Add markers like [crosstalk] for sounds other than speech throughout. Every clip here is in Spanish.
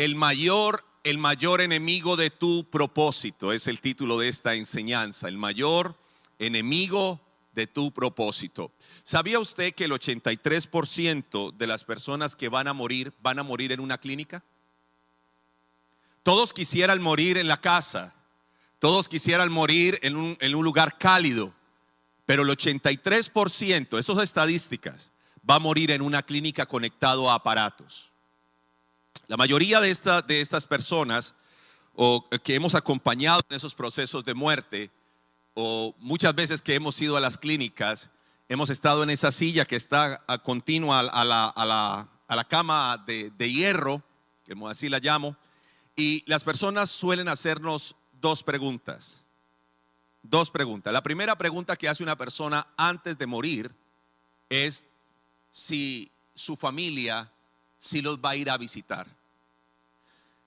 El mayor, el mayor enemigo de tu propósito es el título de esta enseñanza. El mayor enemigo de tu propósito. ¿Sabía usted que el 83% de las personas que van a morir van a morir en una clínica? Todos quisieran morir en la casa, todos quisieran morir en un, lugar cálido, pero el 83%, esas estadísticas, va a morir en una clínica conectado a aparatos. La mayoría de, esta, de estas personas o que hemos acompañado en esos procesos de muerte, o muchas veces que hemos ido a las clínicas, hemos estado en esa silla que está a continua a la, cama de, hierro, como así la llamo, y las personas suelen hacernos dos preguntas. Dos preguntas. La primera pregunta que hace una persona antes de morir es si su familia, si los va a ir a visitar.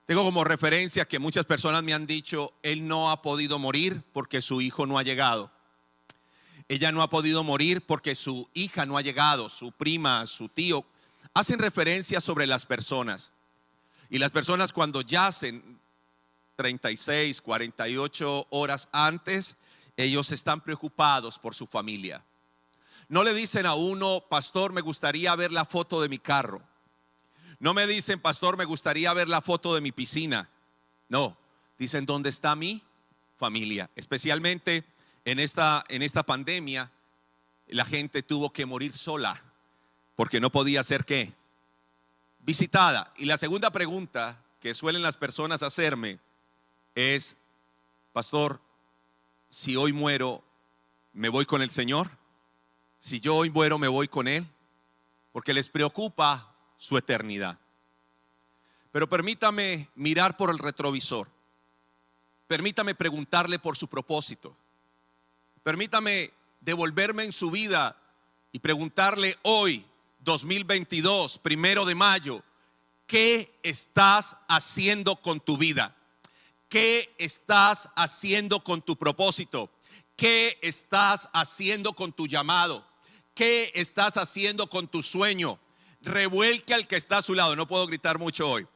Tengo como referencia que muchas personas me han dicho, él no ha podido morir porque su hijo no ha llegado. Ella no ha podido morir porque su hija no ha llegado, su prima, su tío. Hacen referencia sobre las personas. Y las personas cuando yacen 36, 48 horas antes, ellos están preocupados por su familia. No le dicen a uno, pastor, me gustaría ver la foto de mi carro. No me dicen, pastor, me gustaría ver la foto de mi piscina. No, dicen, ¿dónde está mi familia? Especialmente en esta, en esta pandemia, la gente tuvo que morir sola porque no podía ser qué? Visitada. Y la segunda pregunta que suelen las personas hacerme es, pastor, si hoy muero, ¿me voy con el Señor? Si yo hoy muero, ¿me voy con Él? Porque les preocupa su eternidad. Pero permítame mirar por el retrovisor. Permítame preguntarle por su propósito. Permítame devolverme en su vida y preguntarle hoy, 2022, primero de mayo, ¿qué estás haciendo con tu vida? ¿Qué estás haciendo con tu propósito? ¿Qué estás haciendo con tu llamado? ¿Qué estás haciendo con tu sueño? Revuelque al que está a su lado. No puedo gritar mucho hoy.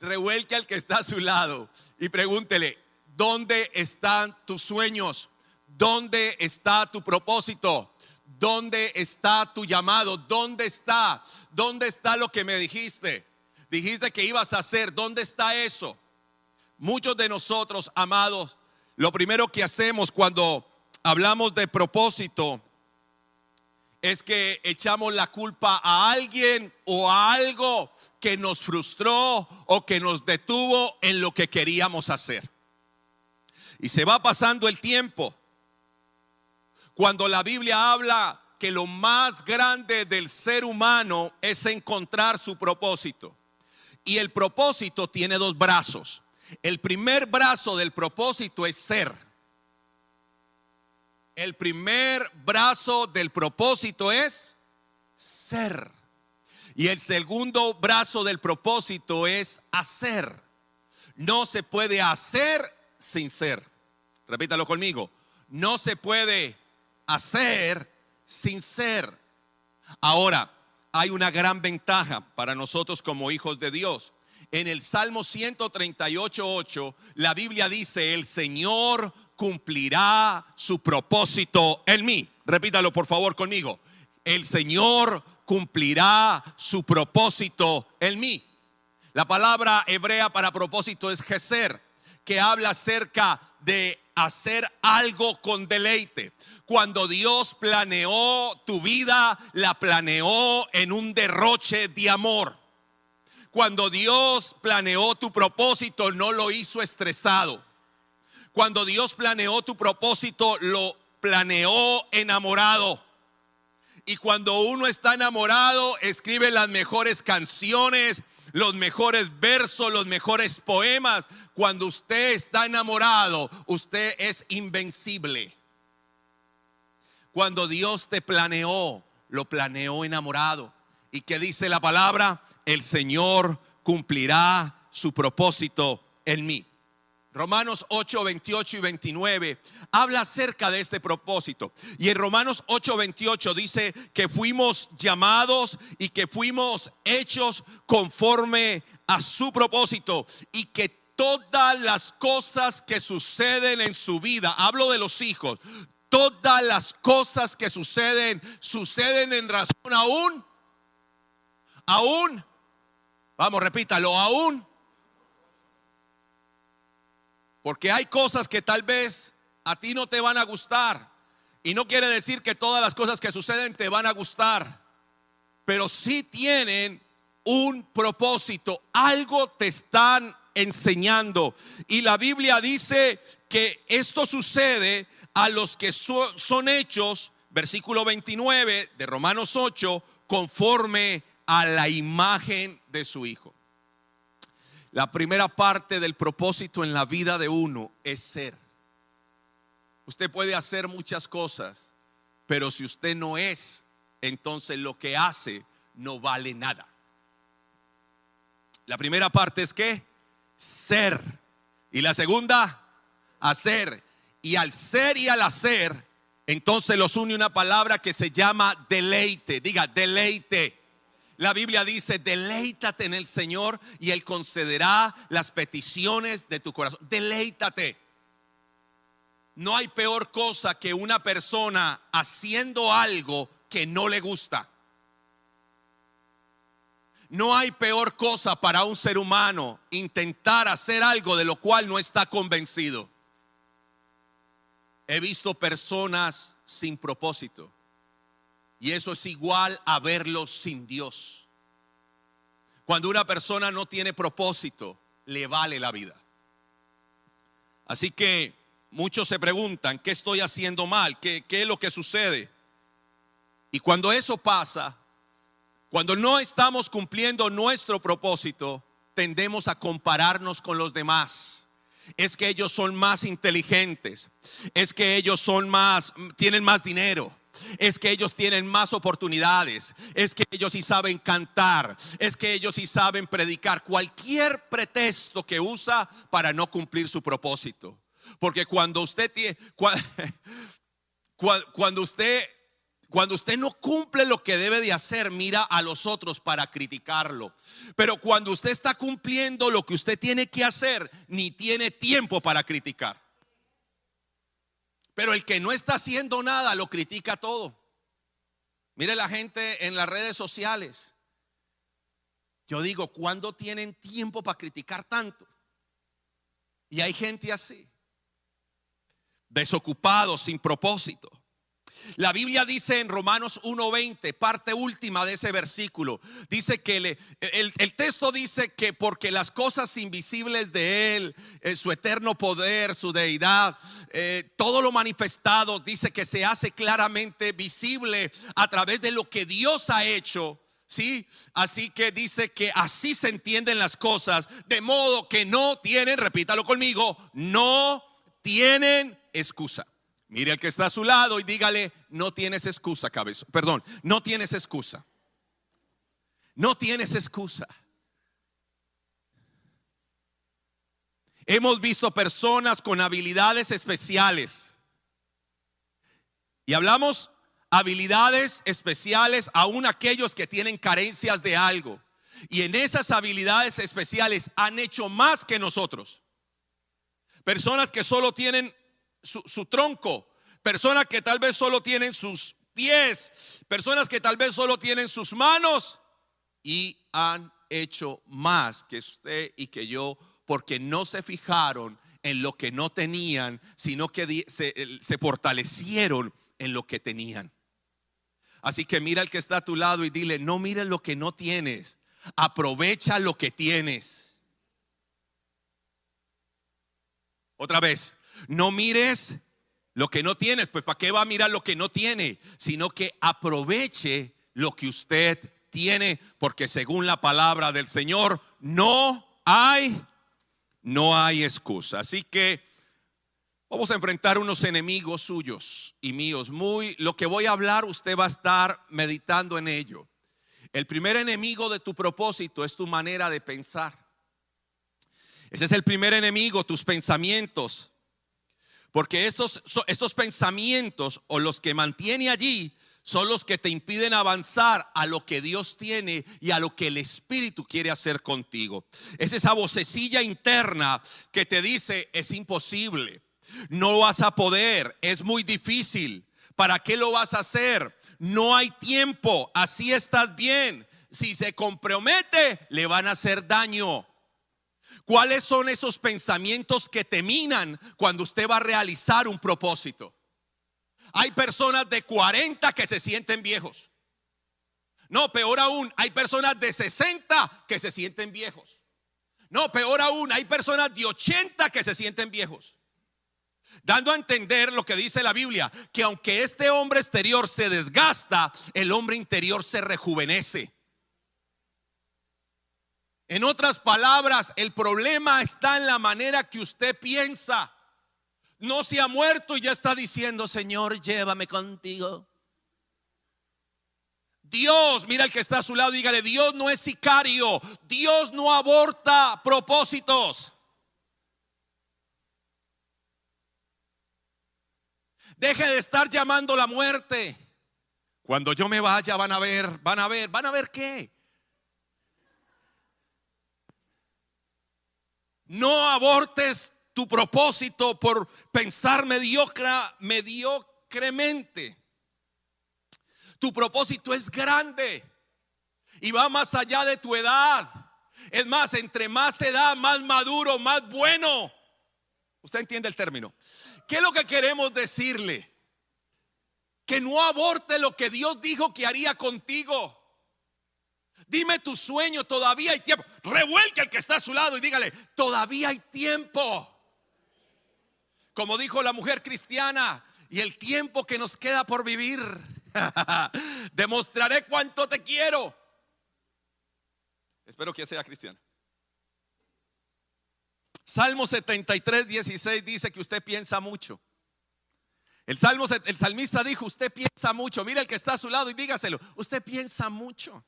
Revuelque al que está a su lado y pregúntele, ¿dónde están tus sueños? ¿Dónde está tu propósito? ¿Dónde está tu llamado? ¿Dónde está? ¿Dónde está lo que me dijiste? Dijiste que ibas a hacer. ¿Dónde está eso? Muchos de nosotros, amados, lo primero que hacemos cuando hablamos de propósito es que echamos la culpa a alguien o a algo que nos frustró o que nos detuvo en lo que queríamos hacer. Y se va pasando el tiempo. Cuando la Biblia habla que lo más grande del ser humano es encontrar su propósito. Y el propósito tiene dos brazos. El primer brazo del propósito es ser. El primer brazo del propósito es ser. Y el segundo brazo del propósito es hacer. No se puede hacer sin ser. Repítalo conmigo. No se puede hacer sin ser. Ahora, hay una gran ventaja para nosotros como hijos de Dios. En el Salmo 138.8, la Biblia dice, el Señor cumplirá su propósito en mí. Repítalo por favor conmigo. El Señor cumplirá su propósito en mí. La palabra hebrea para propósito es Geser, que habla acerca de hacer algo con deleite. Cuando Dios planeó tu vida, la planeó en un derroche de amor. Cuando Dios planeó tu propósito, no lo hizo estresado. Cuando Dios planeó tu propósito, lo planeó enamorado. Y cuando uno está enamorado, escribe las mejores canciones, los mejores versos, los mejores poemas. Cuando usted está enamorado, usted es invencible. Cuando Dios te planeó, lo planeó enamorado. ¿Y qué dice la palabra? El Señor cumplirá su propósito en mí. Romanos 8, 28 y 29 habla acerca de este propósito. Y en Romanos 8, 28 dice que fuimos llamados y que fuimos hechos conforme a su propósito y que todas las cosas que suceden en su vida, hablo de los hijos, todas las cosas que suceden, suceden en razón aún, aún, vamos, repítalo, aún. Porque hay cosas que tal vez a ti no te van a gustar. Y no quiere decir que todas las cosas que suceden te van a gustar. Pero sí tienen un propósito. Algo te están enseñando. Y la Biblia dice que esto sucede a los que son hechos, versículo 29 de Romanos 8, conforme a la imagen de su Hijo. La primera parte del propósito en la vida de uno es ser. Usted puede hacer muchas cosas, pero si usted no es, entonces lo que hace no vale nada. La primera parte es que ser. Y la segunda, hacer. Y al ser y al hacer, entonces los une una palabra que se llama deleite. Diga, deleite. La Biblia dice, deleítate en el Señor y Él concederá las peticiones de tu corazón. Deleítate. No hay peor cosa que una persona haciendo algo que no le gusta. No hay peor cosa para un ser humano intentar hacer algo de lo cual no está convencido. He visto personas sin propósito y eso es igual a verlos sin Dios. Cuando una persona no tiene propósito, le vale la vida. Así que muchos se preguntan, ¿qué estoy haciendo mal? ¿Qué, es lo que sucede? Y cuando eso pasa, cuando no estamos cumpliendo nuestro propósito, tendemos a compararnos con los demás. Es que ellos son más inteligentes, es que ellos son más, tienen más dinero, es que ellos tienen más oportunidades, es que ellos sí saben cantar, es que ellos sí saben predicar, cualquier pretexto que usa para no cumplir su propósito. Porque cuando usted tiene, [laughs] cuando usted cuando usted no cumple lo que debe de hacer, mira a los otros para criticarlo. Pero cuando usted está cumpliendo lo que usted tiene que hacer, ni tiene tiempo para criticar. Pero el que no está haciendo nada, lo critica todo. Mire la gente en las redes sociales. Yo digo, ¿cuándo tienen tiempo para criticar tanto? Y hay gente así, desocupado, sin propósito. La Biblia dice en Romanos 1.20, parte última de ese versículo, dice que el, texto dice que porque las cosas invisibles de Él, eh, su eterno poder, su deidad, eh, todo lo manifestado, dice que se hace claramente visible a través de lo que Dios ha hecho. ¿Sí? Así que dice que así se entienden las cosas, de modo que no tienen, repítalo conmigo, no tienen excusa. Mire al que está a su lado y dígale, no tienes excusa, cabeza. Perdón, no tienes excusa. No tienes excusa. Hemos visto personas con habilidades especiales. Y hablamos habilidades especiales aún aquellos que tienen carencias de algo. Y en esas habilidades especiales han hecho más que nosotros. Personas que solo tienen su, tronco, personas que tal vez solo tienen sus pies, personas que tal vez solo tienen sus manos y han hecho más que usted y que yo porque no se fijaron en lo que no tenían, sino que se, fortalecieron en lo que tenían. Así que mira al que está a tu lado y dile, no mires lo que no tienes, aprovecha lo que tienes. Otra vez, no mires lo que no tienes, pues ¿para qué va a mirar lo que no tiene? Sino que aproveche lo que usted tiene, porque según la palabra del Señor, no hay, no hay excusa. Así que vamos a enfrentar unos enemigos suyos y míos. Muy, lo que voy a hablar, usted va a estar meditando en ello. El primer enemigo de tu propósito es tu manera de pensar. Ese es el primer enemigo, tus pensamientos. Porque estos, estos pensamientos o los que mantiene allí son los que te impiden avanzar a lo que Dios tiene y a lo que el Espíritu quiere hacer contigo. Es esa vocecilla interna que te dice, es imposible, no vas a poder, es muy difícil, ¿para qué lo vas a hacer? No hay tiempo, así estás bien. Si se compromete, le van a hacer daño. ¿Cuáles son esos pensamientos que te minan cuando usted va a realizar un propósito? Hay personas de 40 que se sienten viejos. No, peor aún, hay personas de 60 que se sienten viejos. No, peor aún, hay personas de 80 que se sienten viejos. Dando a entender lo que dice la Biblia, que aunque este hombre exterior se desgasta, el hombre interior se rejuvenece. En otras palabras, el problema está en la manera que usted piensa no se ha muerto y ya está diciendo, Señor, llévame contigo. Dios, mira el que está a su lado, dígale, Dios no es sicario, Dios no aborta propósitos. Deje de estar llamando la muerte. Cuando yo me vaya van a ver, van a ver, van a ver qué. No abortes tu propósito por pensar mediocre, mediocremente. Tu propósito es grande y va más allá de tu edad. Es más, entre más edad, más maduro, más bueno. Usted entiende el término. ¿Qué es lo que queremos decirle? Que no aborte lo que Dios dijo que haría contigo. Dime tu sueño, todavía hay tiempo. Revuelque al que está a su lado y dígale, todavía hay tiempo. Como dijo la mujer cristiana, y el tiempo que nos queda por vivir, [laughs] demostraré cuánto te quiero. Espero que sea cristiano. Salmo 73, 16 dice que usted piensa mucho. El, salmo, el salmista dijo, usted piensa mucho. Mira el que está a su lado y dígaselo, usted piensa mucho.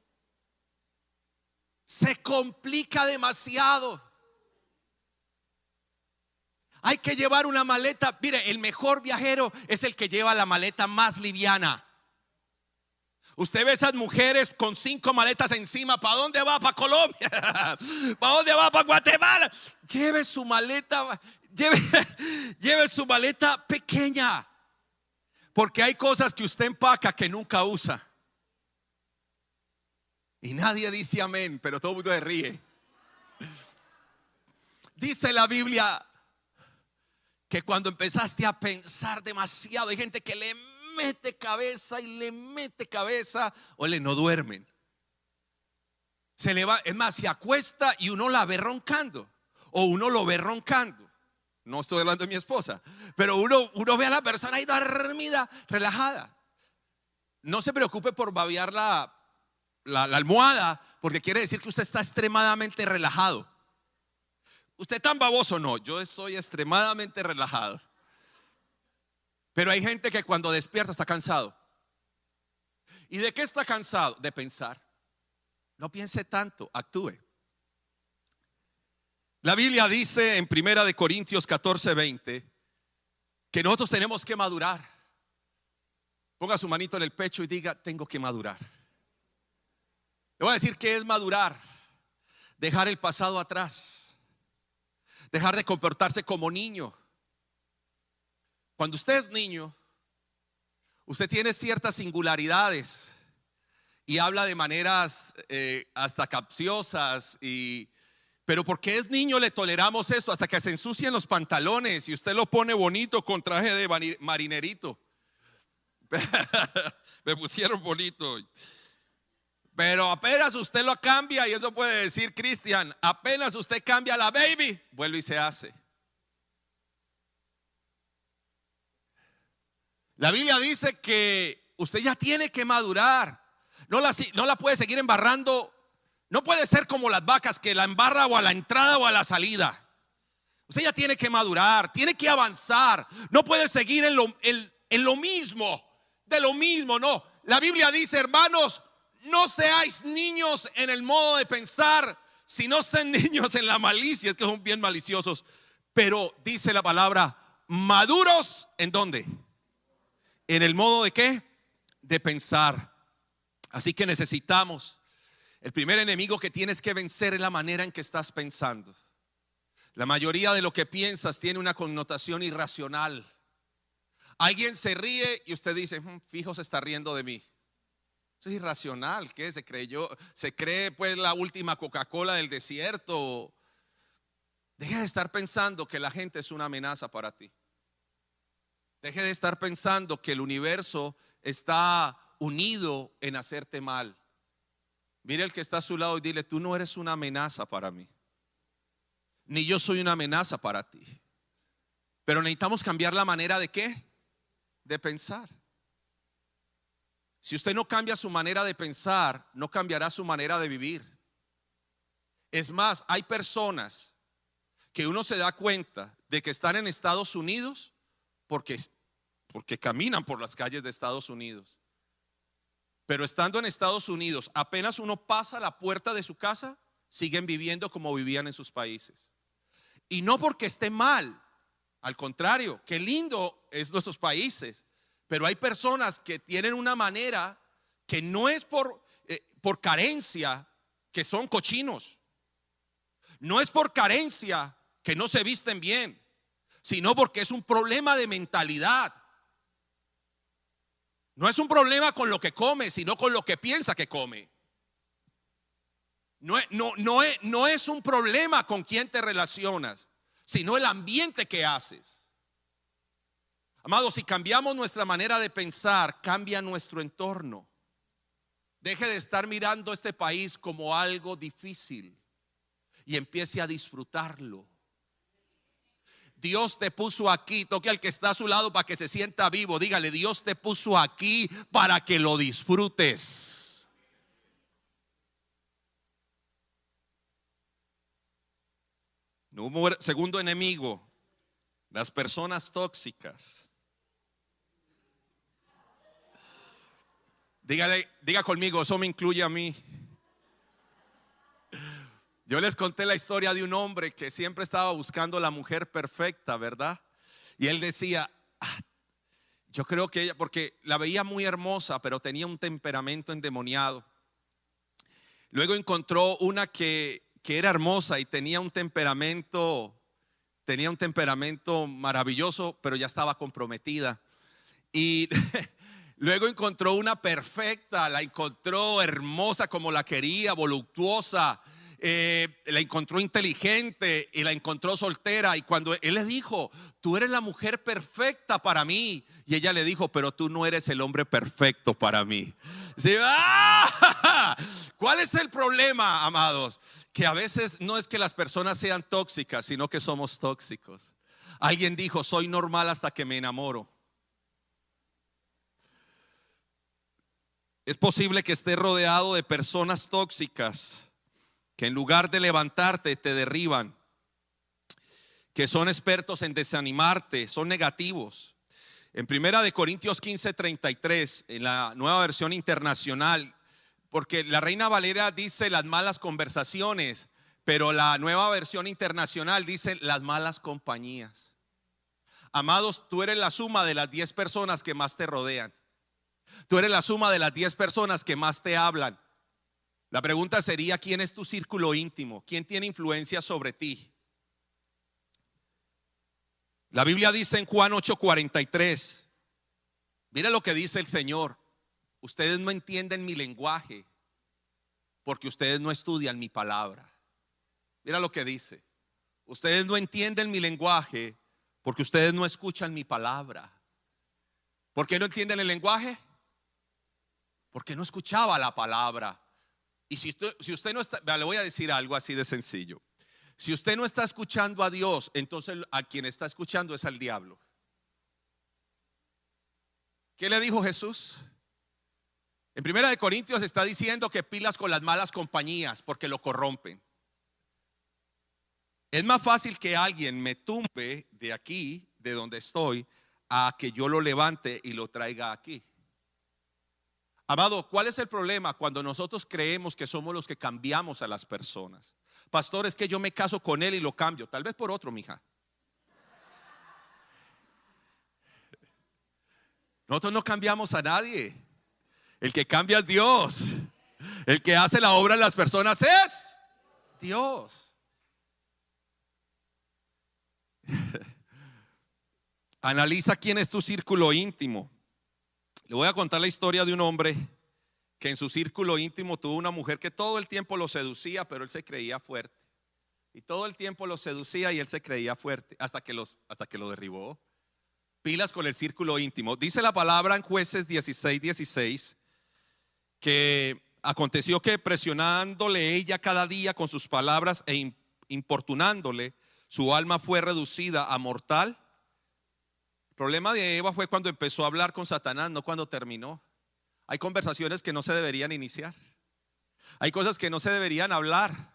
Se complica demasiado. Hay que llevar una maleta. Mire, el mejor viajero es el que lleva la maleta más liviana. Usted ve esas mujeres con cinco maletas encima. ¿Para dónde va? ¿Para Colombia? [laughs] ¿Para dónde va? ¿Para Guatemala? Lleve su maleta, lleve, [laughs] lleve su maleta pequeña. Porque hay cosas que usted empaca que nunca usa. Y nadie dice amén, pero todo el mundo se ríe. Dice la Biblia, que cuando empezaste a pensar demasiado, hay gente que le mete cabeza y le mete cabeza o le no duermen. Se le va, es más, se acuesta y uno la ve roncando o uno lo ve roncando. No estoy hablando de mi esposa, pero uno, uno ve a la persona ahí dormida, relajada. No se preocupe por babear la, almohada, porque quiere decir que usted está extremadamente relajado. ¿Usted tan baboso? No, yo estoy extremadamente relajado. Pero hay gente que cuando despierta está cansado. ¿Y de qué está cansado? De pensar. No piense tanto, actúe. La Biblia dice en Primera de Corintios 14, 20 que nosotros tenemos que madurar. Ponga su manito en el pecho y diga, tengo que madurar. Le voy a decir que es madurar, dejar el pasado atrás dejar de comportarse como niño. Cuando usted es niño, usted tiene ciertas singularidades y habla de maneras eh, hasta capciosas y pero porque es niño le toleramos esto hasta que se ensucian los pantalones y usted lo pone bonito con traje de marinerito. [laughs] Me pusieron bonito. Pero apenas usted lo cambia, y eso puede decir Cristian, apenas usted cambia la baby, vuelve y se hace. La Biblia dice que usted ya tiene que madurar. No la, no la puede seguir embarrando. No puede ser como las vacas que la embarra o a la entrada o a la salida. Usted ya tiene que madurar, tiene que avanzar. No puede seguir en lo, en lo mismo, de lo mismo, no. La Biblia dice, hermanos, no seáis niños en el modo de pensar, sino sean [laughs] niños en la malicia, es que son bien maliciosos. Pero dice la palabra, maduros en dónde? En el modo de qué? de pensar. Así que necesitamos, el primer enemigo que tienes que vencer es la manera en que estás pensando. La mayoría de lo que piensas tiene una connotación irracional. Alguien se ríe y usted dice, "Mm, fijo se está riendo de mí. Eso es irracional, ¿qué? Se creyó, se cree pues la última Coca-Cola del desierto. Deje de estar pensando que la gente es una amenaza para ti. Deje de estar pensando que el universo está unido en hacerte mal. Mire el que está a su lado y dile, tú no eres una amenaza para mí. Ni yo soy una amenaza para ti. Pero necesitamos cambiar la manera de qué? De pensar. Si usted no cambia su manera de pensar, no cambiará su manera de vivir. Es más, hay personas que uno se da cuenta de que están en Estados Unidos porque, porque caminan por las calles de Estados Unidos. Pero estando en Estados Unidos, apenas uno pasa la puerta de su casa, siguen viviendo como vivían en sus países. Y no porque esté mal, al contrario, qué lindo es nuestros países, pero hay personas que tienen una manera que no es por, eh, por carencia, que son cochinos. No es por carencia que no se visten bien, sino porque es un problema de mentalidad. No es un problema con lo que come, sino con lo que piensa que come. No, no, no, no es un problema con quién te relacionas, sino el ambiente que haces. Amados, si cambiamos nuestra manera de pensar, cambia nuestro entorno. Deje de estar mirando este país como algo difícil y empiece a disfrutarlo. Dios te puso aquí, toque al que está a su lado para que se sienta vivo. Dígale, Dios te puso aquí para que lo disfrutes. Segundo enemigo, las personas tóxicas. Dígale, diga conmigo, eso me incluye a mí. Yo les conté la historia de un hombre que siempre estaba buscando la mujer perfecta, ¿verdad? Y él decía, ah, yo creo que ella, porque la veía muy hermosa, pero tenía un temperamento endemoniado. Luego encontró una que, que era hermosa y tenía un temperamento, tenía un temperamento maravilloso, pero ya estaba comprometida. Y [laughs] luego encontró una perfecta, la encontró hermosa como la quería, voluptuosa eh, la encontró inteligente y la encontró soltera. Y cuando él le dijo, tú eres la mujer perfecta para mí. Y ella le dijo, pero tú no eres el hombre perfecto para mí. [laughs] ¡ah! ¿Cuál es el problema, amados? Que a veces no es que las personas sean tóxicas, sino que somos tóxicos. Alguien dijo, soy normal hasta que me enamoro. Es posible que esté rodeado de personas tóxicas que en lugar de levantarte te derriban, que son expertos en desanimarte, son negativos. En Primera de Corintios 15, 33, en la nueva versión internacional, porque la Reina Valera dice las malas conversaciones, pero la nueva versión internacional dice las malas compañías. Amados, tú eres la suma de las 10 personas que más te rodean. Tú eres la suma de las 10 personas que más te hablan. La pregunta sería, ¿quién es tu círculo íntimo? ¿Quién tiene influencia sobre ti? La Biblia dice en Juan 8:43, mira lo que dice el Señor, ustedes no entienden mi lenguaje porque ustedes no estudian mi palabra. Mira lo que dice, ustedes no entienden mi lenguaje porque ustedes no escuchan mi palabra. ¿Por qué no entienden el lenguaje? Porque no escuchaba la palabra. Y si usted, si usted no está, le voy a decir algo así de sencillo. Si usted no está escuchando a Dios, entonces a quien está escuchando es al diablo. ¿Qué le dijo Jesús? En Primera de Corintios está diciendo que pilas con las malas compañías porque lo corrompen. Es más fácil que alguien me tumbe de aquí, de donde estoy, a que yo lo levante y lo traiga aquí. Amado, ¿cuál es el problema cuando nosotros creemos que somos los que cambiamos a las personas? Pastor, es que yo me caso con él y lo cambio, tal vez por otro, mija. Nosotros no cambiamos a nadie. El que cambia es Dios. El que hace la obra en las personas es Dios. [laughs] Analiza quién es tu círculo íntimo. Le voy a contar la historia de un hombre que en su círculo íntimo tuvo una mujer que todo el tiempo lo seducía, pero él se creía fuerte. Y todo el tiempo lo seducía y él se creía fuerte hasta que, los, hasta que lo derribó. Pilas con el círculo íntimo. Dice la palabra en jueces 16, 16 que aconteció que presionándole ella cada día con sus palabras e importunándole, su alma fue reducida a mortal. Problema de Eva fue cuando empezó a hablar con Satanás, no cuando terminó. Hay conversaciones que no se deberían iniciar. Hay cosas que no se deberían hablar.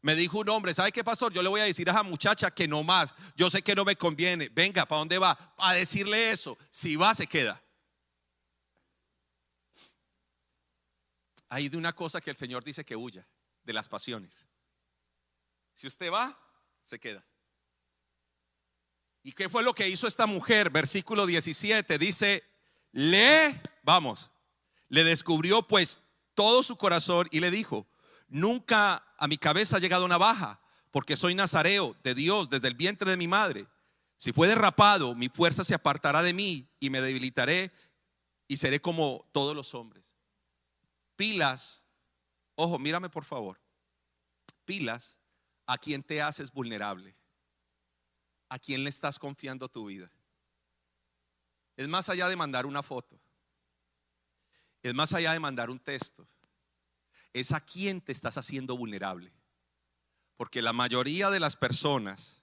Me dijo un hombre, ¿sabe qué pastor? Yo le voy a decir a esa muchacha que no más. Yo sé que no me conviene. Venga, ¿para dónde va? A decirle eso. Si va, se queda. Hay de una cosa que el Señor dice que huya, de las pasiones. Si usted va, se queda. ¿Y qué fue lo que hizo esta mujer? Versículo 17 dice, le, vamos, le descubrió pues todo su corazón y le dijo, nunca a mi cabeza ha llegado una baja, porque soy nazareo de Dios desde el vientre de mi madre. Si fue derrapado, mi fuerza se apartará de mí y me debilitaré y seré como todos los hombres. Pilas, ojo, mírame por favor. Pilas a quien te haces vulnerable. A quien le estás confiando tu vida. Es más allá de mandar una foto. Es más allá de mandar un texto es a quien te estás haciendo vulnerable. Porque la mayoría de las personas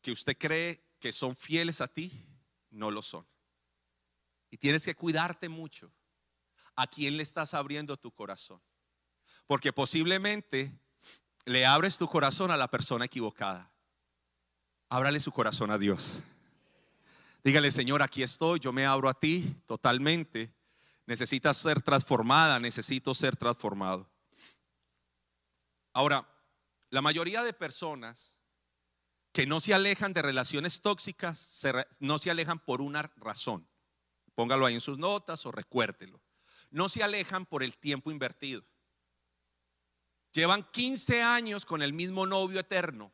que usted cree que son fieles a ti, no lo son. Y tienes que cuidarte mucho a quién le estás abriendo tu corazón. Porque posiblemente le abres tu corazón a la persona equivocada. Ábrale su corazón a Dios. Dígale, Señor, aquí estoy, yo me abro a ti totalmente necesitas ser transformada, necesito ser transformado. Ahora, la mayoría de personas que no se alejan de relaciones tóxicas, no se alejan por una razón. Póngalo ahí en sus notas o recuérdelo. No se alejan por el tiempo invertido. Llevan 15 años con el mismo novio eterno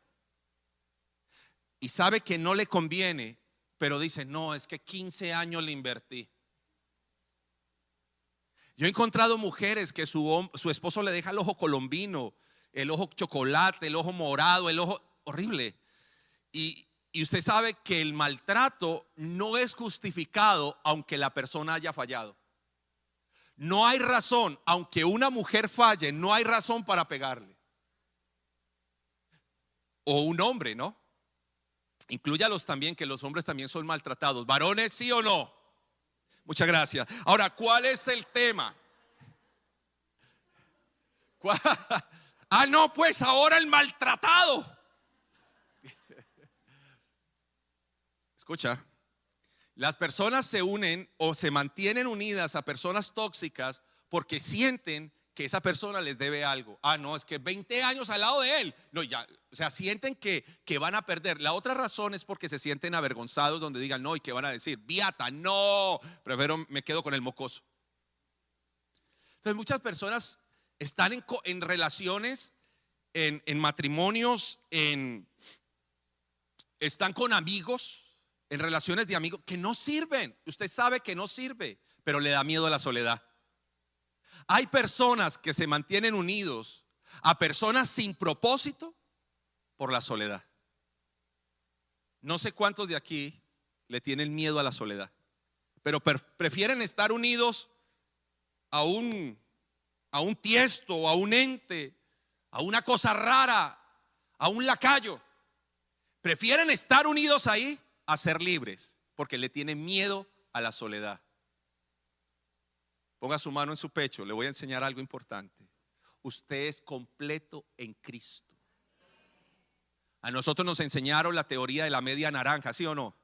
y sabe que no le conviene, pero dice, no, es que 15 años le invertí. Yo he encontrado mujeres que su, su esposo le deja el ojo colombino, el ojo chocolate, el ojo morado, el ojo horrible. Y, y usted sabe que el maltrato no es justificado aunque la persona haya fallado. No hay razón, aunque una mujer falle, no hay razón para pegarle. O un hombre, ¿no? Incluyalos también, que los hombres también son maltratados. Varones, sí o no. Muchas gracias. Ahora, ¿cuál es el tema? [laughs] Ah, no, pues ahora el maltratado. [laughs] Escucha, las personas se unen o se mantienen unidas a personas tóxicas porque sienten que esa persona les debe algo. Ah, no, es que 20 años al lado de él. No, ya, o sea, sienten que, que van a perder. La otra razón es porque se sienten avergonzados donde digan no y que van a decir, viata, no, prefiero me quedo con el mocoso. Entonces muchas personas están en, en relaciones, en, en matrimonios, en, están con amigos, en relaciones de amigos que no sirven. Usted sabe que no sirve, pero le da miedo a la soledad. Hay personas que se mantienen unidos a personas sin propósito por la soledad. No sé cuántos de aquí le tienen miedo a la soledad, pero prefieren estar unidos a un, a un tiesto, a un ente, a una cosa rara, a un lacayo. Prefieren estar unidos ahí a ser libres, porque le tienen miedo a la soledad. Ponga su mano en su pecho, le voy a enseñar algo importante. Usted es completo en Cristo. A nosotros nos enseñaron la teoría de la media naranja, ¿sí o no?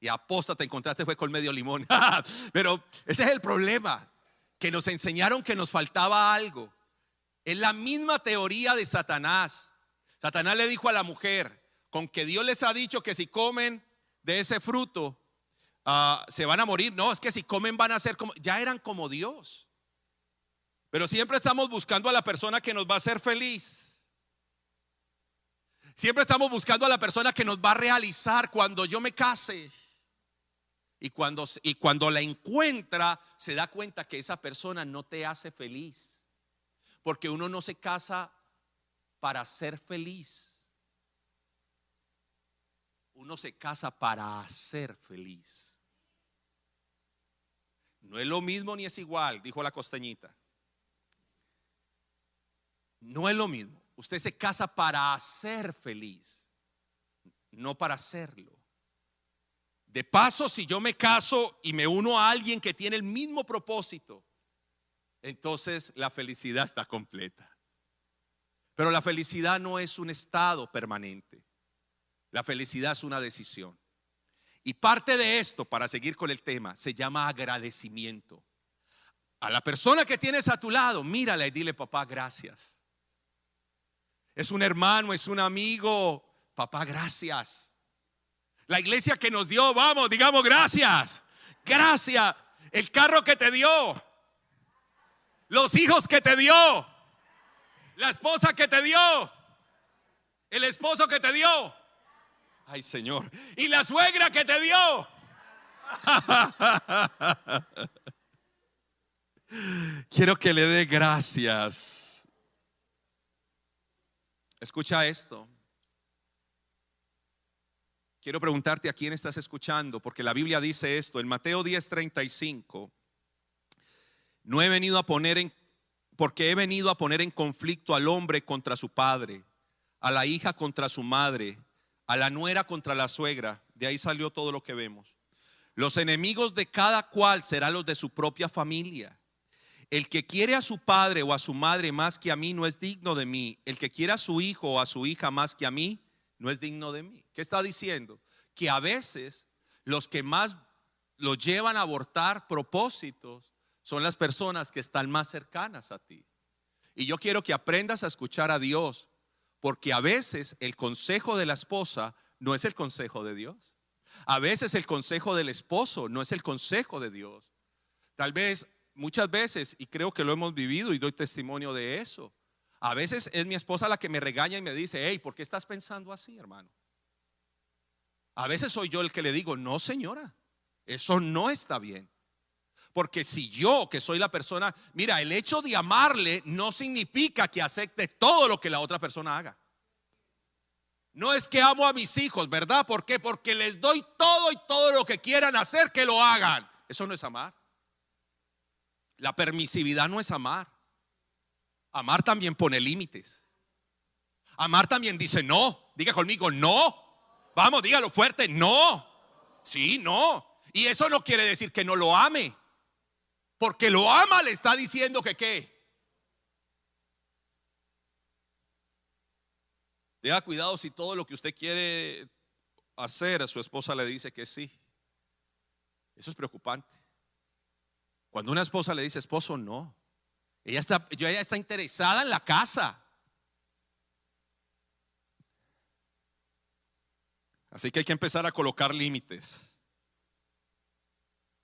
Y aposta te encontraste fue con medio limón. [laughs] Pero ese es el problema, que nos enseñaron que nos faltaba algo. Es la misma teoría de Satanás. Satanás le dijo a la mujer, con que Dios les ha dicho que si comen de ese fruto ah, se van a morir. No, es que si comen van a ser como, ya eran como Dios. Pero siempre estamos buscando a la persona que nos va a hacer feliz. Siempre estamos buscando a la persona que nos va a realizar cuando yo me case. Y cuando, y cuando la encuentra, se da cuenta que esa persona no te hace feliz. Porque uno no se casa para ser feliz. Uno se casa para ser feliz. No es lo mismo ni es igual, dijo la costeñita. No es lo mismo. Usted se casa para ser feliz, no para serlo. De paso, si yo me caso y me uno a alguien que tiene el mismo propósito, entonces la felicidad está completa. Pero la felicidad no es un estado permanente. La felicidad es una decisión. Y parte de esto, para seguir con el tema, se llama agradecimiento. A la persona que tienes a tu lado, mírala y dile, papá, gracias. Es un hermano, es un amigo. Papá, gracias. La iglesia que nos dio, vamos, digamos gracias. Gracias. El carro que te dio. Los hijos que te dio. La esposa que te dio. El esposo que te dio. Ay, Señor. Y la suegra que te dio. [laughs] Quiero que le dé gracias. Escucha esto. Quiero preguntarte a quién estás escuchando, porque la Biblia dice esto, en Mateo 10:35, no he venido a poner en, porque he venido a poner en conflicto al hombre contra su padre, a la hija contra su madre, a la nuera contra la suegra, de ahí salió todo lo que vemos. Los enemigos de cada cual serán los de su propia familia. El que quiere a su padre o a su madre más que a mí no es digno de mí. El que quiere a su hijo o a su hija más que a mí no es digno de mí. ¿Qué está diciendo? Que a veces los que más lo llevan a abortar propósitos son las personas que están más cercanas a ti. Y yo quiero que aprendas a escuchar a Dios, porque a veces el consejo de la esposa no es el consejo de Dios. A veces el consejo del esposo no es el consejo de Dios. Tal vez, muchas veces, y creo que lo hemos vivido y doy testimonio de eso, a veces es mi esposa la que me regaña y me dice, hey, ¿por qué estás pensando así, hermano? A veces soy yo el que le digo, no, señora, eso no está bien. Porque si yo, que soy la persona, mira, el hecho de amarle no significa que acepte todo lo que la otra persona haga. No es que amo a mis hijos, ¿verdad? ¿Por qué? Porque les doy todo y todo lo que quieran hacer que lo hagan. Eso no es amar. La permisividad no es amar. Amar también pone límites. Amar también dice no. Diga conmigo, no. Vamos, dígalo fuerte, no. Sí, no. Y eso no quiere decir que no lo ame. Porque lo ama, le está diciendo que qué. Tenga cuidado si todo lo que usted quiere hacer a su esposa le dice que sí. Eso es preocupante. Cuando una esposa le dice esposo, no. Ella está, ella está interesada en la casa. Así que hay que empezar a colocar límites.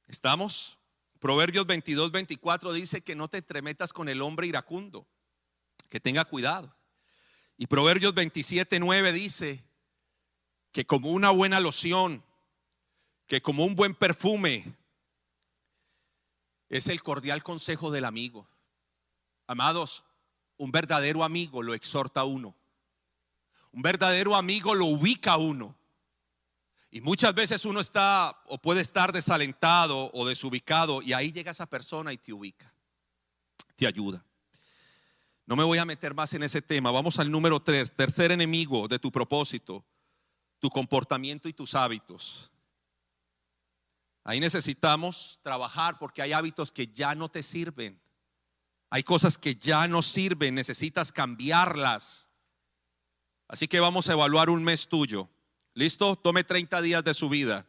¿Estamos? Proverbios 22, 24 dice que no te entremetas con el hombre iracundo, que tenga cuidado. Y Proverbios 27, 9 dice que como una buena loción, que como un buen perfume, es el cordial consejo del amigo. Amados, un verdadero amigo lo exhorta a uno. Un verdadero amigo lo ubica a uno. Y muchas veces uno está o puede estar desalentado o desubicado y ahí llega esa persona y te ubica, te ayuda. No me voy a meter más en ese tema. Vamos al número tres, tercer enemigo de tu propósito, tu comportamiento y tus hábitos. Ahí necesitamos trabajar porque hay hábitos que ya no te sirven. Hay cosas que ya no sirven, necesitas cambiarlas. Así que vamos a evaluar un mes tuyo. ¿Listo? Tome 30 días de su vida.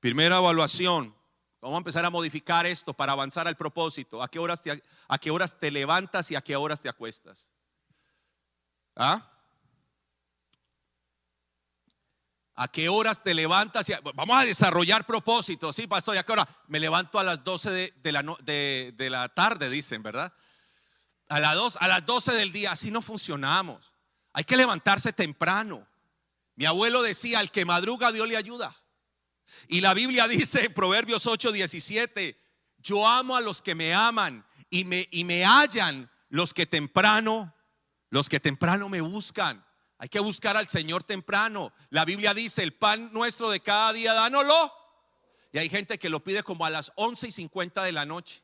Primera evaluación. Vamos a empezar a modificar esto para avanzar al propósito. ¿A qué horas te, a qué horas te levantas y a qué horas te acuestas? ¿Ah? ¿A qué horas te levantas? vamos a desarrollar propósitos. Sí, pastor, ¿y a qué hora? Me levanto a las 12 de, la, de, la, tarde, dicen, ¿verdad? A, 2, a las 12 del día. Así no funcionamos. Hay que levantarse temprano. Mi abuelo decía, al que madruga Dios le ayuda. Y la Biblia dice en [laughs] Proverbios 8, 17, yo amo a los que me aman y me, y me hallan los que temprano, los que temprano me buscan. Hay que buscar al Señor temprano. La Biblia dice, el pan nuestro de cada día, dánoslo. Y hay gente que lo pide como a las 11 y 50 de la noche.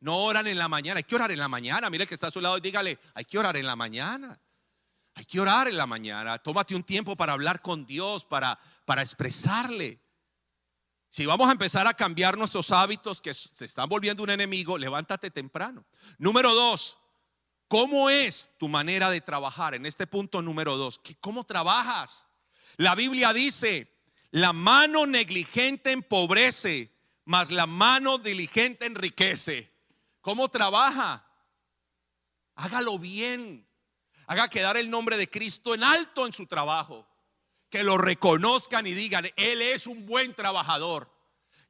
No oran en la mañana. Hay que orar en la mañana. Mire que está a su lado y dígale, hay que orar en la mañana. Hay que orar en la mañana. Tómate un tiempo para hablar con Dios, para, para expresarle. Si vamos a empezar a cambiar nuestros hábitos que se están volviendo un enemigo, levántate temprano. Número dos, ¿Cómo es tu manera de trabajar? En este punto número dos, ¿cómo trabajas? La Biblia dice, la mano negligente empobrece, mas la mano diligente enriquece. ¿Cómo trabaja? Hágalo bien. Haga quedar el nombre de Cristo en alto en su trabajo. Que lo reconozcan y digan, Él es un buen trabajador.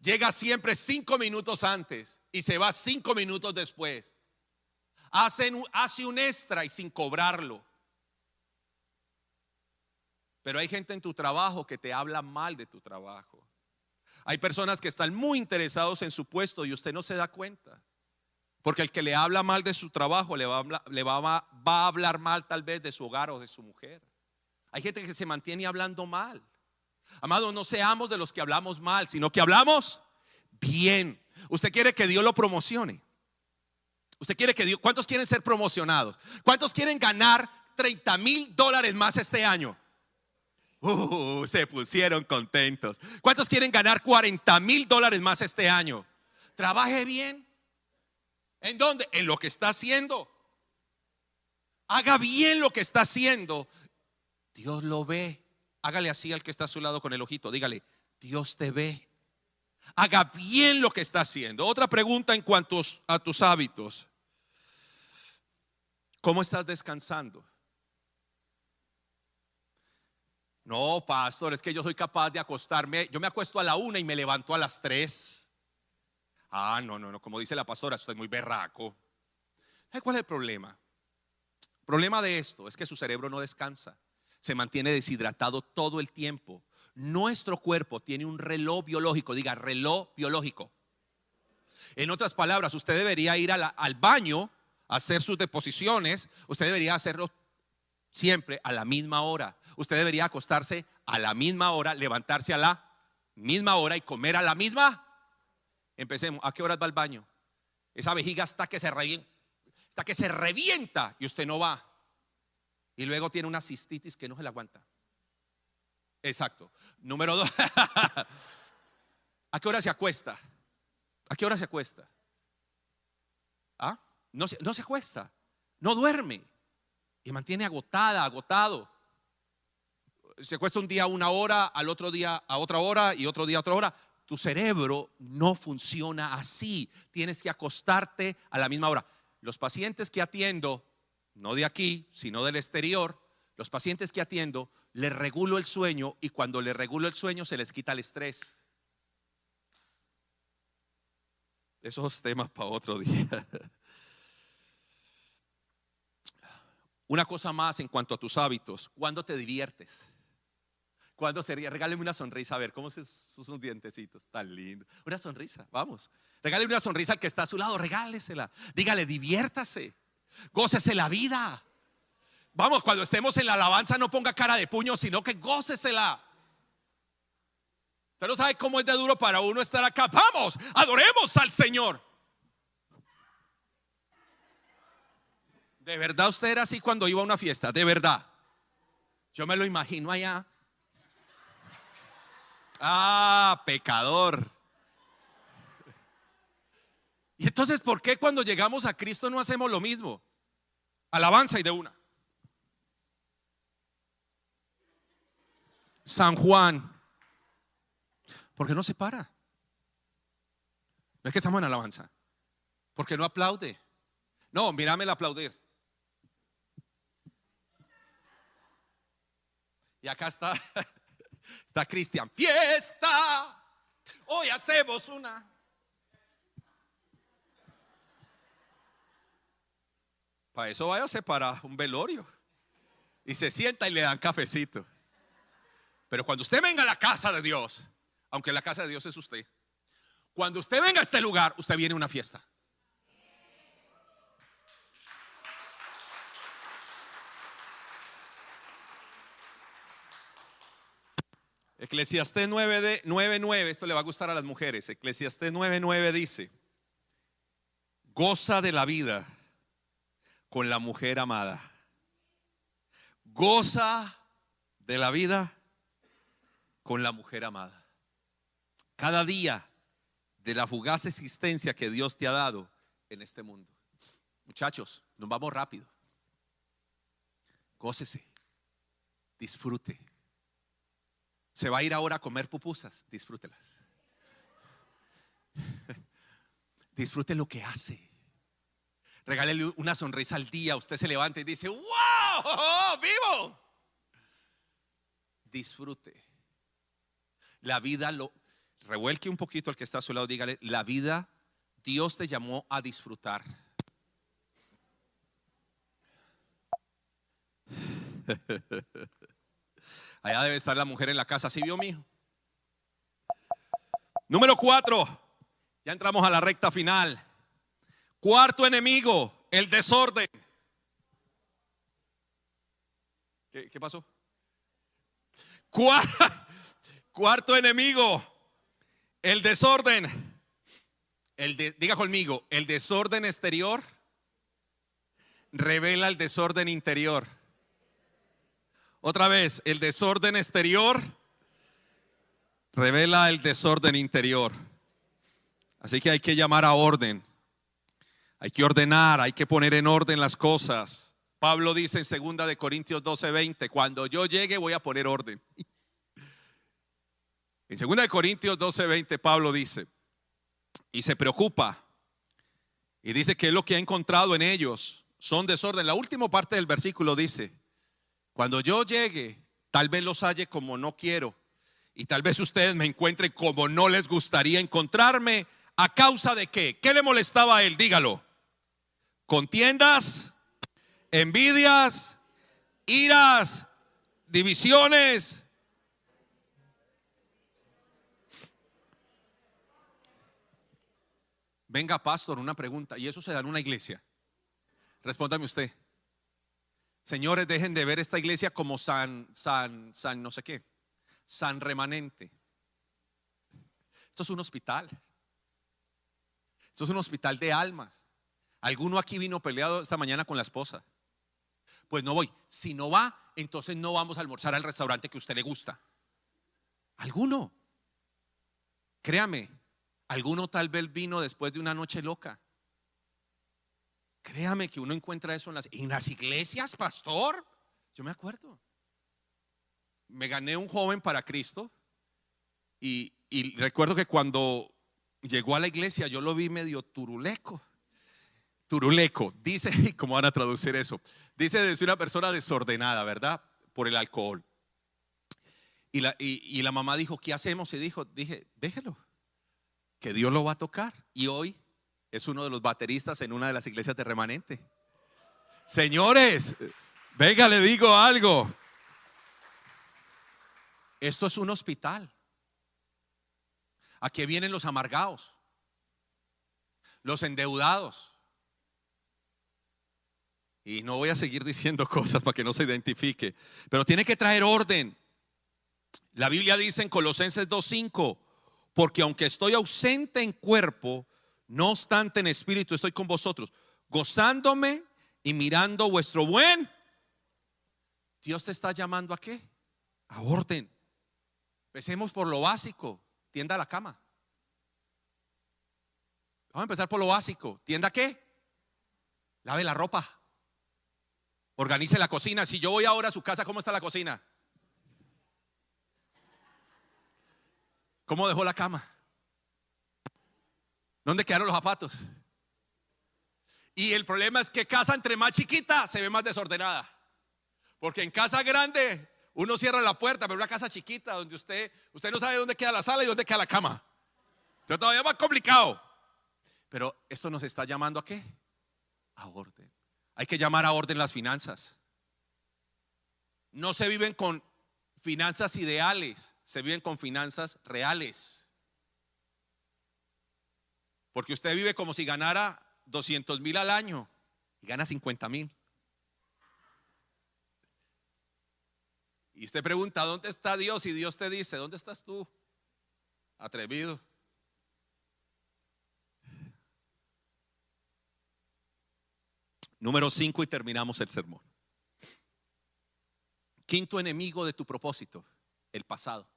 Llega siempre cinco minutos antes y se va cinco minutos después hace un extra y sin cobrarlo. Pero hay gente en tu trabajo que te habla mal de tu trabajo. Hay personas que están muy interesados en su puesto y usted no se da cuenta. Porque el que le habla mal de su trabajo le, va a, hablar mal tal vez de su hogar o de su mujer. Hay gente que se mantiene hablando mal. Amado, no seamos de los que hablamos mal, sino que hablamos bien. Usted quiere que Dios lo promocione. Usted quiere que Dios, ¿cuántos quieren ser promocionados? ¿Cuántos quieren ganar 30 mil dólares más este año? Uh, se pusieron contentos. ¿Cuántos quieren ganar 40 mil dólares más este año? Trabaje bien. ¿En dónde? En lo que está haciendo. Haga bien lo que está haciendo. Dios lo ve. Hágale así al que está a su lado con el ojito. Dígale, Dios te ve. Haga bien lo que está haciendo. Otra pregunta en cuanto a tus hábitos. ¿Cómo estás descansando? No, pastor, es que yo soy capaz de acostarme. Yo me acuesto a la una y me levanto a las tres. Ah, no, no, no, como dice la pastora, estoy muy berraco. cuál es el problema? El problema de esto es que su cerebro no descansa. Se mantiene deshidratado todo el tiempo. Nuestro cuerpo tiene un reloj biológico, diga reloj biológico. En otras palabras, usted debería ir al baño hacer sus deposiciones, usted debería hacerlo siempre a la misma hora. Usted debería acostarse a la misma hora, levantarse a la misma hora y comer a la misma. Empecemos. ¿A qué horas va al baño? Esa vejiga está que se revienta, está que se revienta y usted no va. Y luego tiene una cistitis que no se la aguanta. Exacto. Número dos. [laughs] ¿A qué hora se acuesta? ¿A qué hora se acuesta? ¿Ah? no se, no se acuesta, no duerme y mantiene agotada, agotado. Se acuesta un día una hora, al otro día a otra hora y otro día a otra hora. Tu cerebro no funciona así. Tienes que acostarte a la misma hora. Los pacientes que atiendo, no de aquí, sino del exterior, los pacientes que atiendo, les regulo el sueño y cuando les regulo el sueño se les quita el estrés. Esos temas para otro día. [laughs] Una cosa más en cuanto a tus hábitos. ¿Cuándo te diviertes? ¿Cuándo sería? Regáleme una sonrisa, a ver, ¿cómo son sus dientecitos? Tan lindo. Una sonrisa, vamos. Regáleme una sonrisa al que está a su lado, regálesela. Dígale, diviértase. Gócese la vida. Vamos, cuando estemos en la alabanza no ponga cara de puño, sino que gócesela. Usted no sabe cómo es de duro para uno estar acá. Vamos, adoremos al Señor. ¿De verdad usted era así cuando iba a una fiesta? De verdad. Yo me lo imagino allá. Ah, pecador. Y entonces, ¿por qué cuando llegamos a Cristo no hacemos lo mismo? Alabanza y de una. San Juan. ¿Por qué no se para? No es que estamos en alabanza. ¿Por qué no aplaude? No, mírame el aplaudir. Y acá está, [laughs] Está Cristian, fiesta. Hoy hacemos una. Para eso váyase para un velorio. Y se sienta y le dan cafecito. Pero cuando usted venga a la casa de Dios, aunque la casa de Dios es usted, cuando usted venga a este lugar, usted viene a una fiesta. Eclesiastés 9.9, esto le va a gustar a las mujeres. Eclesiastés 9.9 dice, goza de la vida con la mujer amada. Goza de la vida con la mujer amada. Cada día de la fugaz existencia que Dios te ha dado en este mundo. Muchachos, nos vamos rápido. Gócese, disfrute. Se va a ir ahora a comer pupusas, disfrútelas. [laughs] Disfrute lo que hace. Regálele una sonrisa al día. Usted se levanta y dice, ¡Wow! [laughs] ¡Vivo! Disfrute. La vida lo revuelque un poquito al que está a su lado. Dígale, la vida Dios te llamó a disfrutar. [laughs] Allá debe estar la mujer en la casa. ¿Sí vio, mijo? Número cuatro. Ya entramos a la recta final. Cuarto enemigo, el desorden. ¿Qué, pasó? [laughs] Cuarto enemigo, el desorden. El diga conmigo, el desorden exterior revela el desorden interior. Otra vez, el desorden exterior revela el desorden interior. Así que hay que llamar a orden. Hay que ordenar, hay que poner en orden las cosas. Pablo dice en 2 de Corintios 12:20, cuando yo llegue voy a poner orden. [laughs] En 2 de Corintios 12:20 Pablo dice, y se preocupa y dice que es lo que ha encontrado en ellos son desorden. La última parte del versículo dice, cuando yo llegue, tal vez los halle como no quiero y tal vez ustedes me encuentren como no les gustaría encontrarme. ¿A causa de qué? ¿Qué le molestaba a él? Dígalo contiendas, envidias, iras, divisiones. Venga, pastor, una pregunta. ¿Y eso se da en una iglesia? Respóndame usted. Señores, dejen de ver esta iglesia como San, San, San, no sé qué, San Remanente. Esto es un hospital. Esto es un hospital de almas. Alguno aquí vino peleado esta mañana con la esposa. Pues no voy. Si no va, entonces no vamos a almorzar al restaurante que a usted le gusta. ¿Alguno? Créame, alguno tal vez vino después de una noche loca. Créame que uno encuentra eso en las, en las iglesias, pastor. Yo me acuerdo. Me gané un joven para Cristo y, y recuerdo que cuando llegó a la iglesia yo lo vi medio turuleco turuleco. Dice, [laughs] ¿cómo van a traducir eso? Dice de una persona desordenada, ¿verdad? Por el alcohol. Y la, y, la mamá dijo, ¿qué hacemos? Y dijo, dije, déjelo, que Dios lo va a tocar. Y hoy es uno de los bateristas en una de las iglesias de remanente. Señores, venga, le digo algo. Esto es un hospital. Aquí vienen los amargados, los endeudados, y no voy a seguir diciendo cosas para que no se identifique, pero tiene que traer orden. La Biblia dice en Colosenses 2.5, porque aunque estoy ausente en cuerpo, no obstante en espíritu estoy con vosotros, gozándome y mirando vuestro buen. Dios te está llamando a qué? A orden. Empecemos por lo básico, tienda la cama. Vamos a empezar por lo básico. ¿Tienda qué? Lave la ropa. Organice la cocina. Si yo voy ahora a su casa, ¿cómo está la cocina? ¿Cómo dejó la cama? ¿Dónde quedaron los zapatos? Y el problema es que casa entre más chiquita se ve más desordenada. Porque en casa grande Uno cierra la puerta, pero una casa chiquita donde usted, usted no sabe dónde queda la sala y dónde queda la cama. Entonces todavía más complicado. Pero esto nos está llamando a qué? A orden. Hay que llamar a orden las finanzas. No se viven con finanzas ideales, se viven con finanzas reales. Porque usted vive como si ganara 200 mil al año y gana 50 mil. Y usted pregunta, ¿dónde está Dios? Y Dios te dice, ¿dónde estás tú? Atrevido. Número 5 y terminamos el sermón. Quinto enemigo de tu propósito, el pasado.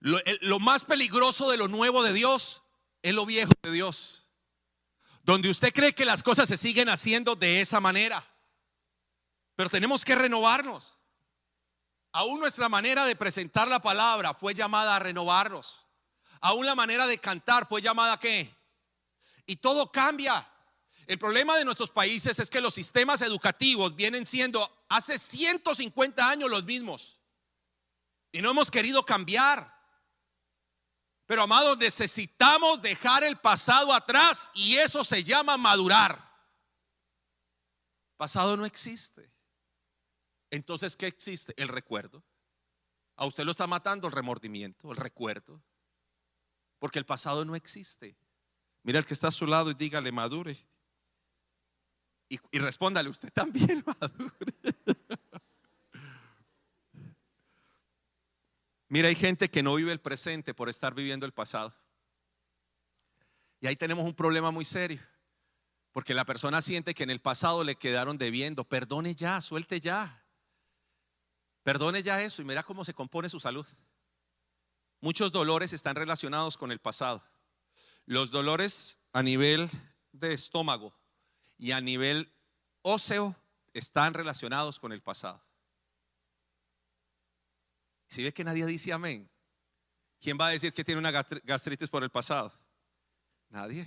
Lo, más peligroso de lo nuevo de Dios es lo viejo de Dios. Donde usted cree que las cosas se siguen haciendo de esa manera. Pero tenemos que renovarnos. Aún nuestra manera de presentar la palabra fue llamada a renovarnos. Aún la manera de cantar fue llamada a qué. Y todo cambia. El problema de nuestros países es que los sistemas educativos vienen siendo hace 150 años los mismos. Y no hemos querido cambiar. Pero amados, necesitamos dejar el pasado atrás y eso se llama madurar. Pasado no existe. Entonces, ¿qué existe? El recuerdo. A usted lo está matando el remordimiento, el recuerdo. Porque el pasado no existe. Mira el que está a su lado y dígale, madure. Y, y respóndale, usted también [laughs] madure. Mira, hay gente que no vive el presente por estar viviendo el pasado. Y ahí tenemos un problema muy serio. Porque la persona siente que en el pasado le quedaron debiendo. Perdone ya, suelte ya. Perdone ya eso y mira cómo se compone su salud. Muchos dolores están relacionados con el pasado. Los dolores a nivel de estómago y a nivel óseo están relacionados con el pasado. Si ve que nadie dice amén, ¿quién va a decir que tiene una gastritis por el pasado? Nadie.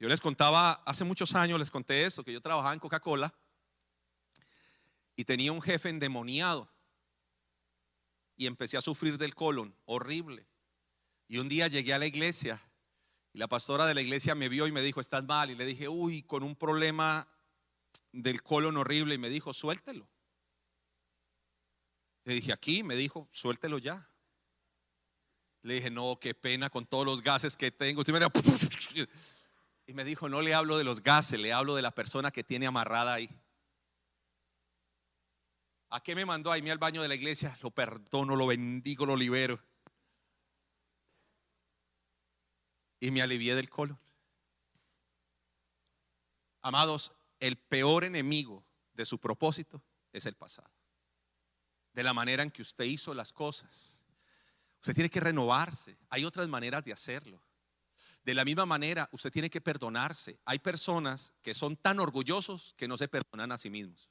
Yo les contaba, hace muchos años les conté esto, que yo trabajaba en Coca-Cola y tenía un jefe endemoniado y empecé a sufrir del colon, horrible. Y un día llegué a la iglesia y la pastora de la iglesia me vio y me dijo, estás mal. Y le dije, uy, con un problema del colon horrible. Y me dijo, suéltelo. Le dije, aquí, me dijo, suéltelo ya. Le dije, no, qué pena con todos los gases que tengo. [laughs] Y me dijo, no le hablo de los gases, le hablo de la persona que tiene amarrada ahí. ¿A qué me mandó a irme al baño de la iglesia? Lo perdono, lo bendigo, lo libero. Y me alivié del colon. Amados, el peor enemigo de su propósito es el pasado de la manera en que usted hizo las cosas. Usted tiene que renovarse. Hay otras maneras de hacerlo. De la misma manera, usted tiene que perdonarse. Hay personas que son tan orgullosos que no se perdonan a sí mismos.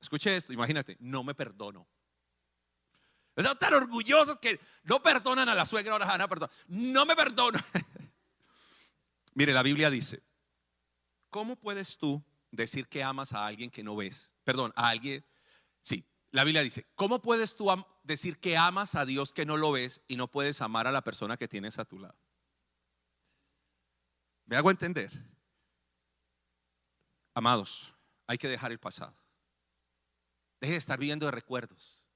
Escuche esto, imagínate, no me perdono. Son tan orgullosos que no perdonan a la suegra, ahora van a No me perdono. [laughs] Mire, la Biblia dice, ¿cómo puedes tú decir que amas a alguien que no ves? Perdón, a alguien la Biblia dice, ¿cómo puedes tú decir que amas a Dios que no lo ves y no puedes amar a la persona que tienes a tu lado? ¿Me hago entender? Amados, hay que dejar el pasado. Deje de estar viviendo de recuerdos.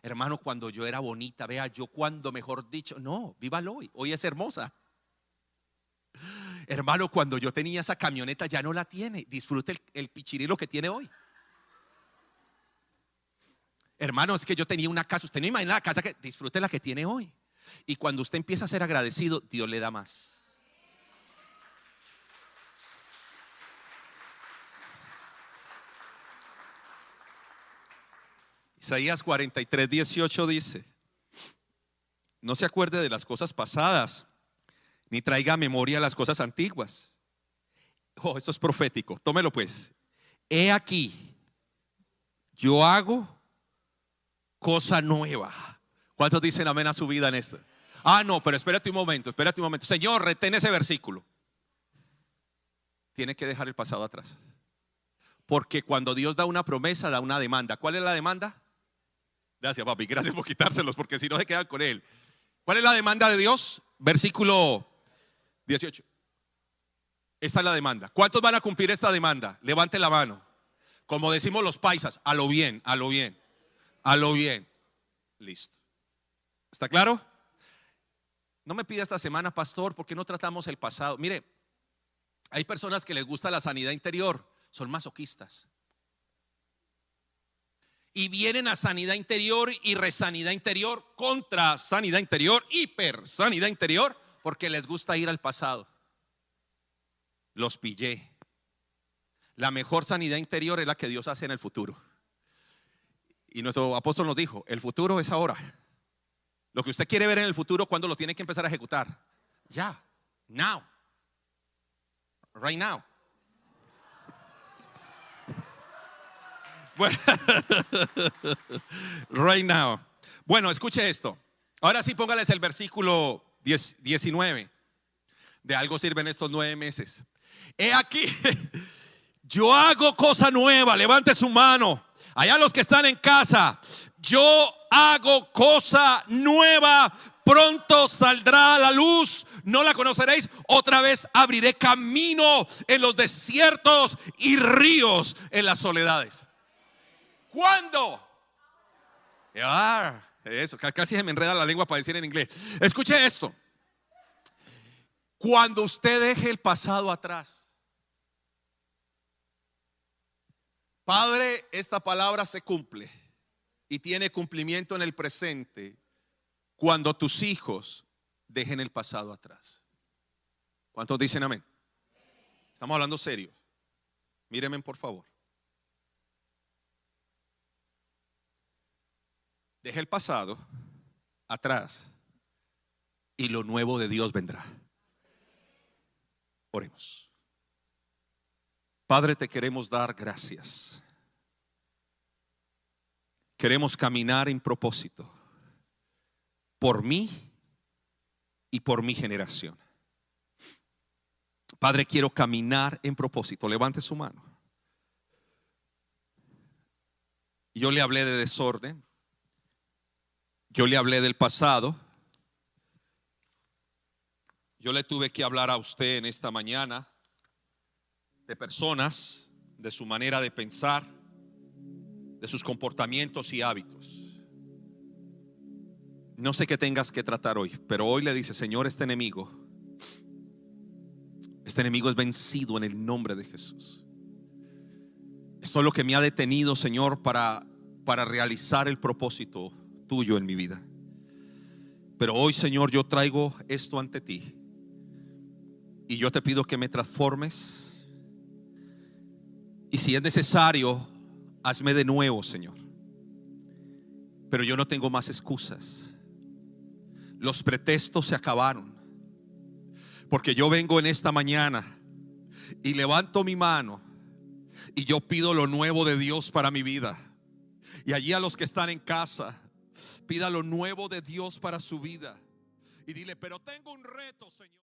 Hermano, cuando yo era bonita, vea, yo cuando mejor dicho, no, vívalo hoy, hoy es hermosa. Hermano, cuando yo tenía esa camioneta ya no la tiene, disfrute el, el pichirilo que tiene hoy. Hermano, es que yo tenía una casa, usted no imagina la casa que disfrute la que tiene hoy. Y cuando usted empieza a ser agradecido, Dios le da más. Isaías 43, 18 dice, no se acuerde de las cosas pasadas, ni traiga a memoria las cosas antiguas. Oh, esto es profético, tómelo pues. He aquí, yo hago cosa nueva. ¿Cuántos dicen amén a su vida en esto? Ah, no, pero espérate un momento, espérate un momento. Señor, retén ese versículo. tiene que dejar el pasado atrás. Porque cuando Dios da una promesa, da una demanda. ¿Cuál es la demanda? Gracias, papi. Gracias por quitárselos, porque si no se quedan con él. ¿Cuál es la demanda de Dios? Versículo 18. Esta es la demanda. ¿Cuántos van a cumplir esta demanda? Levante la mano. Como decimos los paisas, a lo bien, a lo bien, a lo bien. Listo. ¿Está claro? No me pida esta semana, pastor, porque no tratamos el pasado. Mire, hay personas que les gusta la sanidad interior, son masoquistas. Y vienen a sanidad interior y resanidad interior contra sanidad interior, hiper sanidad interior, porque les gusta ir al pasado los pillé. La mejor sanidad interior es la que Dios hace en el futuro. Y nuestro apóstol nos dijo, el futuro es ahora. Lo que usted quiere ver en el futuro, ¿cuándo lo tiene que empezar a ejecutar? Ya, now. Right now. Bueno, [laughs] right now. Bueno, escuche esto. Ahora sí póngales el versículo 19. De algo sirven estos nueve meses. He aquí, [laughs] yo hago cosa nueva, levante su mano. Allá los que están en casa, yo hago cosa nueva, pronto saldrá la luz, no la conoceréis, otra vez abriré camino en los desiertos y ríos en las soledades. ¿Cuándo? Ah, eso, casi se me enreda la lengua para decir en inglés. Escuche esto. Cuando usted deje el pasado atrás, Padre, esta palabra se cumple y tiene cumplimiento en el presente cuando tus hijos dejen el pasado atrás. ¿Cuántos dicen amén? Estamos hablando serio. Mírenme por favor. Deje el pasado atrás y lo nuevo de Dios vendrá. Oremos. Padre, te queremos dar gracias. Queremos caminar en propósito por mí y por mi generación. Padre, quiero caminar en propósito. Levante su mano. Yo le hablé de desorden. Yo le hablé del pasado. Yo le tuve que hablar a usted en esta mañana de personas, de su manera de pensar, de sus comportamientos y hábitos. No sé qué tengas que tratar hoy, pero hoy le dice, Señor, este enemigo, este enemigo es vencido en el nombre de Jesús. Esto es lo que me ha detenido, Señor, para, para realizar el propósito tuyo en mi vida. Pero hoy, Señor, yo traigo esto ante ti. Y yo te pido que me transformes y si es necesario, hazme de nuevo, Señor. Pero yo no tengo más excusas. Los pretextos se acabaron. Porque yo vengo en esta mañana y levanto mi mano y yo pido lo nuevo de Dios para mi vida. Y allí a los que están en casa, pida lo nuevo de Dios para su vida. Y dile, pero tengo un reto, Señor.